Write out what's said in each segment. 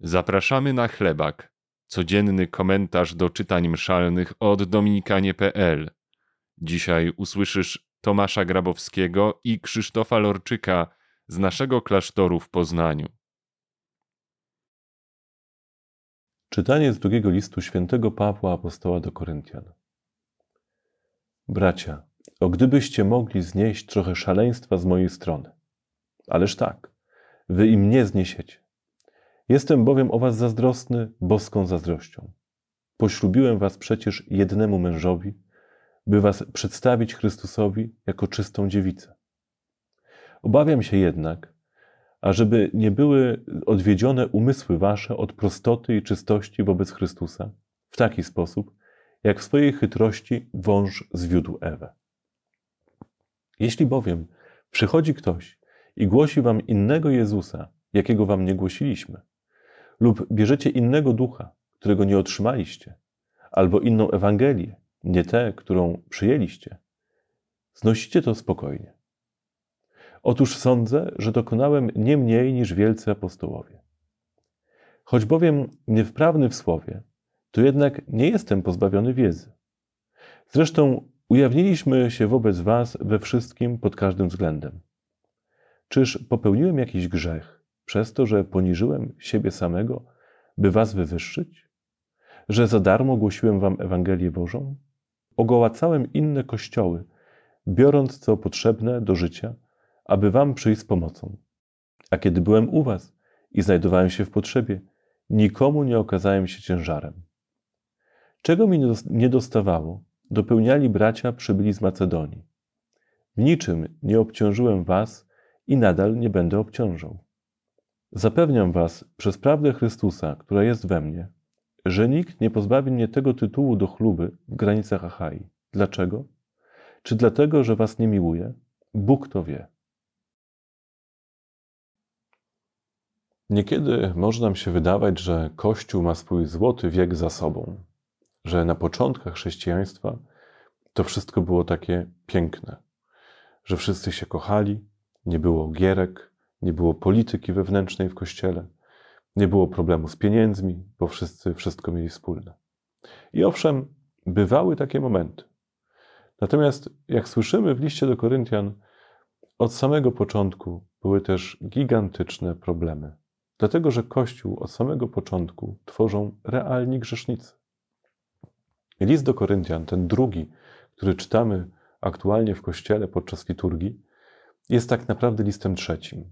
Zapraszamy na chlebak. Codzienny komentarz do czytań mszalnych od dominikanie.pl. Dzisiaj usłyszysz Tomasza Grabowskiego i Krzysztofa Lorczyka z naszego klasztoru w Poznaniu. Czytanie z drugiego listu świętego Pawła Apostoła do Koryntian. Bracia, o gdybyście mogli znieść trochę szaleństwa z mojej strony. Ależ tak, wy im nie zniesiecie. Jestem bowiem o was zazdrosny boską zazdrością. Poślubiłem was przecież jednemu mężowi, by was przedstawić Chrystusowi jako czystą dziewicę. Obawiam się jednak, ażeby nie były odwiedzione umysły wasze od prostoty i czystości wobec Chrystusa w taki sposób, jak w swojej chytrości wąż zwiódł Ewę. Jeśli bowiem przychodzi ktoś i głosi wam innego Jezusa, jakiego wam nie głosiliśmy, lub bierzecie innego ducha, którego nie otrzymaliście, albo inną Ewangelię, nie tę, którą przyjęliście, znosicie to spokojnie. Otóż sądzę, że dokonałem nie mniej niż wielcy apostołowie. Choć bowiem niewprawny w słowie, to jednak nie jestem pozbawiony wiedzy. Zresztą ujawniliśmy się wobec Was we wszystkim pod każdym względem. Czyż popełniłem jakiś grzech przez to, że poniżyłem siebie samego, by Was wywyższyć? Że za darmo głosiłem Wam Ewangelię Bożą? Ogołacałem inne kościoły, biorąc co potrzebne do życia, aby Wam przyjść z pomocą. A kiedy byłem u Was i znajdowałem się w potrzebie, nikomu nie okazałem się ciężarem. Czego mi nie dostawało, dopełniali bracia przybyli z Macedonii. W niczym nie obciążyłem Was i nadal nie będę obciążał. Zapewniam Was przez prawdę Chrystusa, która jest we mnie, że nikt nie pozbawi mnie tego tytułu do chluby w granicach Achai. Dlaczego? Czy dlatego, że Was nie miłuje? Bóg to wie. Niekiedy może nam się wydawać, że Kościół ma swój złoty wiek za sobą, że na początkach chrześcijaństwa to wszystko było takie piękne, że wszyscy się kochali, nie było gierek, nie było polityki wewnętrznej w kościele, nie było problemu z pieniędzmi, bo wszyscy wszystko mieli wspólne. I owszem, bywały takie momenty. Natomiast, jak słyszymy w liście do Koryntian, od samego początku były też gigantyczne problemy. Dlatego, że Kościół od samego początku tworzą realni grzesznicy. List do Koryntian, ten drugi, który czytamy aktualnie w kościele podczas liturgii, jest tak naprawdę listem trzecim.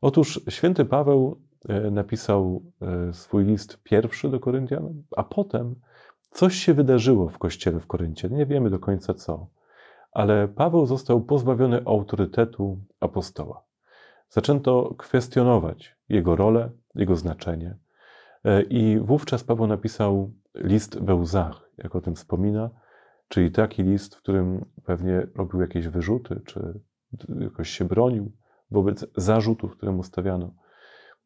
Otóż święty Paweł e, napisał e, swój list pierwszy do Koryntian, a potem coś się wydarzyło w kościele w Koryncie. Nie wiemy do końca co, ale Paweł został pozbawiony autorytetu apostoła. Zaczęto kwestionować jego rolę, jego znaczenie. E, I wówczas Paweł napisał list we łzach, jak o tym wspomina, czyli taki list, w którym pewnie robił jakieś wyrzuty, czy jakoś się bronił wobec zarzutów, które mu stawiano.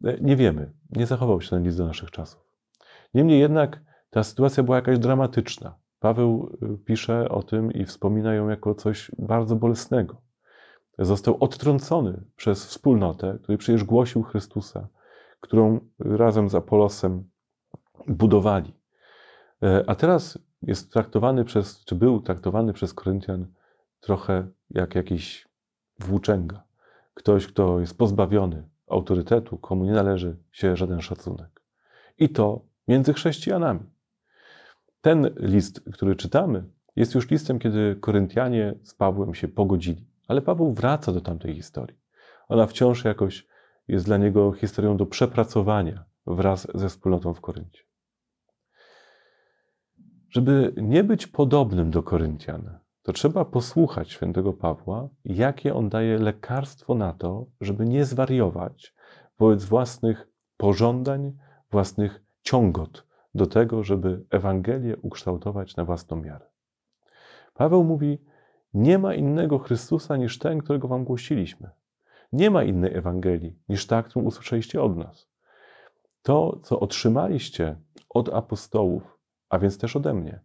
E, nie wiemy, nie zachował się ten list do naszych czasów. Niemniej jednak ta sytuacja była jakaś dramatyczna. Paweł e, pisze o tym i wspomina ją jako coś bardzo bolesnego. Został odtrącony przez wspólnotę, której przecież głosił Chrystusa, którą razem z Apolosem budowali. E, a teraz jest traktowany przez, czy był traktowany przez Koryntian trochę jak jakiś włóczęga. Ktoś, kto jest pozbawiony autorytetu, komu nie należy się żaden szacunek. I to między chrześcijanami. Ten list, który czytamy, jest już listem, kiedy Koryntianie z Pawłem się pogodzili. Ale Paweł wraca do tamtej historii. Ona wciąż jakoś jest dla niego historią do przepracowania wraz ze wspólnotą w Koryncie. Żeby nie być podobnym do Koryntian, to trzeba posłuchać świętego Pawła, jakie on daje lekarstwo na to, żeby nie zwariować wobec własnych pożądań, własnych ciągot do tego, żeby Ewangelię ukształtować na własną miarę. Paweł mówi: Nie ma innego Chrystusa niż ten, którego wam głosiliśmy. Nie ma innej Ewangelii niż ta, którą usłyszeliście od nas. To, co otrzymaliście od apostołów, a więc też ode mnie,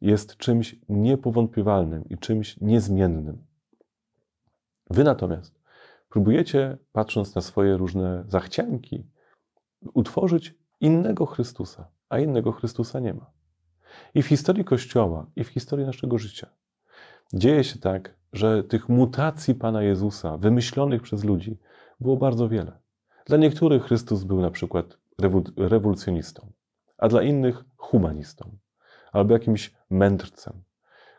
jest czymś niepowątpiewalnym i czymś niezmiennym. Wy natomiast próbujecie, patrząc na swoje różne zachcianki, utworzyć innego Chrystusa, a innego Chrystusa nie ma. I w historii Kościoła, i w historii naszego życia dzieje się tak, że tych mutacji Pana Jezusa, wymyślonych przez ludzi, było bardzo wiele. Dla niektórych Chrystus był na przykład rewolucjonistą, a dla innych humanistą albo jakimś mędrcem,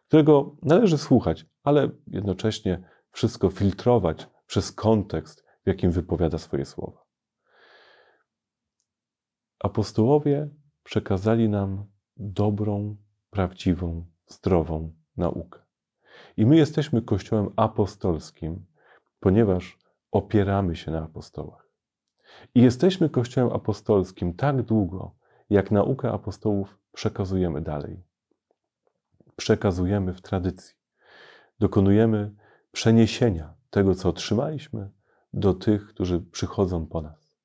którego należy słuchać, ale jednocześnie wszystko filtrować przez kontekst, w jakim wypowiada swoje słowa. Apostołowie przekazali nam dobrą, prawdziwą, zdrową naukę. I my jesteśmy Kościołem apostolskim, ponieważ opieramy się na apostołach. I jesteśmy Kościołem apostolskim tak długo, jak naukę apostołów przekazujemy dalej. Przekazujemy w tradycji. Dokonujemy przeniesienia tego, co otrzymaliśmy, do tych, którzy przychodzą po nas.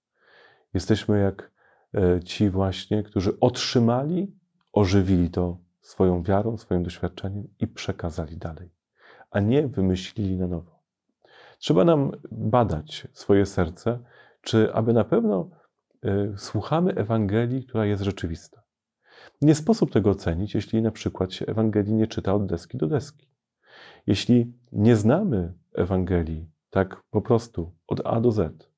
Jesteśmy jak e, ci właśnie, którzy otrzymali, ożywili to swoją wiarą, swoim doświadczeniem i przekazali dalej, a nie wymyślili na nowo. Trzeba nam badać swoje serce, czy aby na pewno słuchamy Ewangelii, która jest rzeczywista. Nie sposób tego ocenić, jeśli na przykład się Ewangelii nie czyta od deski do deski. Jeśli nie znamy Ewangelii tak po prostu od A do Z,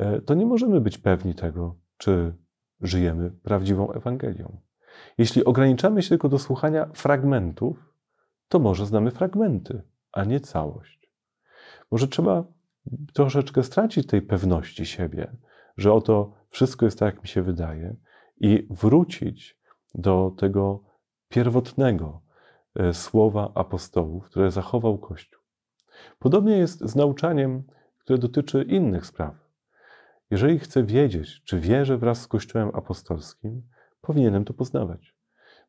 y, to nie możemy być pewni tego, czy żyjemy prawdziwą Ewangelią. Jeśli ograniczamy się tylko do słuchania fragmentów, to może znamy fragmenty, a nie całość. Może trzeba troszeczkę stracić tej pewności siebie, że oto wszystko jest tak, jak mi się wydaje, i wrócić do tego pierwotnego e, słowa apostołów, które zachował Kościół. Podobnie jest z nauczaniem, które dotyczy innych spraw. Jeżeli chcę wiedzieć, czy wierzę wraz z Kościołem apostolskim, powinienem to poznawać.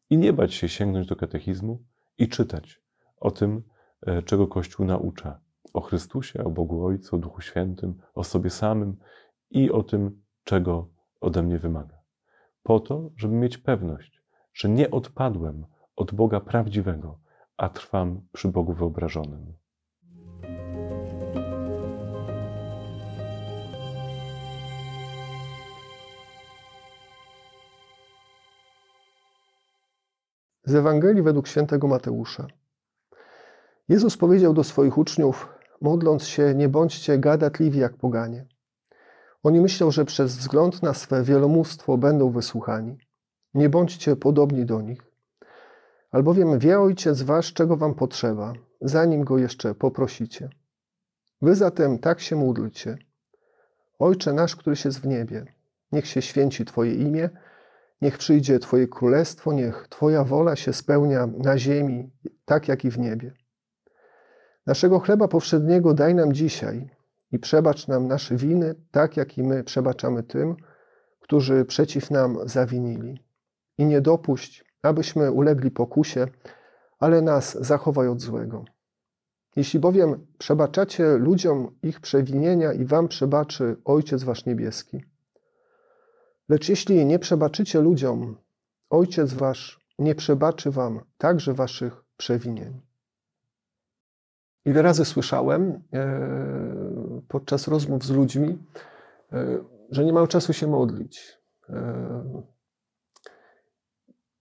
I nie bać się sięgnąć do katechizmu i czytać o tym, e, czego Kościół naucza o Chrystusie, o Bogu Ojcu, o Duchu Świętym, o sobie samym i o tym, czego ode mnie wymaga. Po to, żeby mieć pewność, że nie odpadłem od Boga prawdziwego, a trwam przy Bogu wyobrażonym. Z Ewangelii według świętego Mateusza. Jezus powiedział do swoich uczniów: Modląc się, nie bądźcie gadatliwi jak poganie. Oni myślą, że przez wzgląd na swe wielomóstwo będą wysłuchani. Nie bądźcie podobni do nich. Albowiem wie Ojciec Wasz, czego Wam potrzeba, zanim Go jeszcze poprosicie. Wy zatem tak się módlcie. Ojcze nasz, któryś jest w niebie, niech się święci Twoje imię, niech przyjdzie Twoje królestwo, niech Twoja wola się spełnia na ziemi, tak jak i w niebie. Naszego chleba powszedniego daj nam dzisiaj i przebacz nam nasze winy, tak jak i my przebaczamy tym, którzy przeciw nam zawinili. I nie dopuść, abyśmy ulegli pokusie, ale nas zachowaj od złego. Jeśli bowiem przebaczacie ludziom ich przewinienia i wam przebaczy Ojciec Wasz Niebieski. Lecz jeśli nie przebaczycie ludziom, Ojciec Wasz nie przebaczy wam także waszych przewinień. Ile razy słyszałem e, podczas rozmów z ludźmi, e, że nie mają czasu się modlić. E,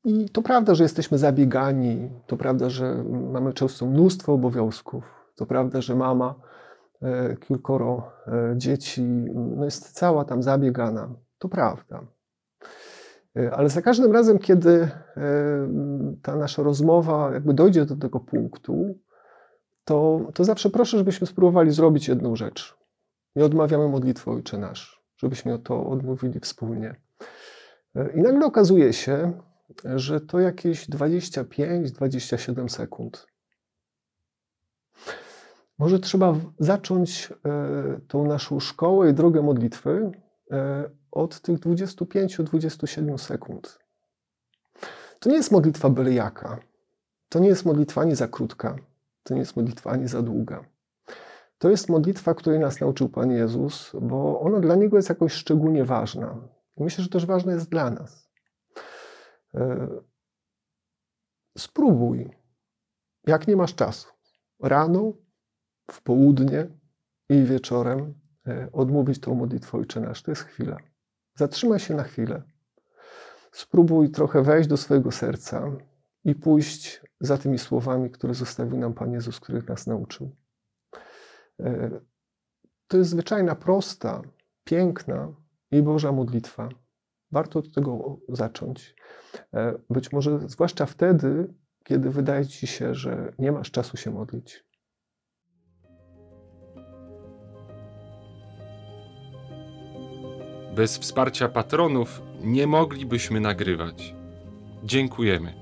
I to prawda, że jesteśmy zabiegani, to prawda, że mamy często mnóstwo obowiązków, to prawda, że mama kilkoro dzieci no jest cała tam zabiegana. To prawda. Ale za każdym razem, kiedy ta nasza rozmowa jakby dojdzie do tego punktu, to, to zawsze proszę, żebyśmy spróbowali zrobić jedną rzecz. Nie odmawiamy modlitwy Ojcze Nasz, żebyśmy to odmówili wspólnie. I nagle okazuje się, że to jakieś 25-27 sekund. Może trzeba zacząć e, tą naszą szkołę i drogę modlitwy e, od tych 25-27 sekund. To nie jest modlitwa byle jaka. To nie jest modlitwa ani za krótka. To nie jest modlitwa ani za długa. To jest modlitwa, której nas nauczył Pan Jezus, bo ona dla Niego jest jakoś szczególnie ważna. Myślę, że też ważna jest dla nas. E, spróbuj, jak nie masz czasu, rano, w południe i wieczorem e, odmówić tą modlitwę Ojcze Nasz. To jest chwila. Zatrzymaj się na chwilę. Spróbuj trochę wejść do swojego serca i pójść za tymi słowami, które zostawił nam Pan Jezus, których nas nauczył. E, to jest zwyczajna, prosta, piękna i Boża modlitwa. Warto od tego zacząć. E, być może zwłaszcza wtedy, kiedy wydaje ci się, że nie masz czasu się modlić. Bez wsparcia patronów nie moglibyśmy nagrywać. Dziękujemy.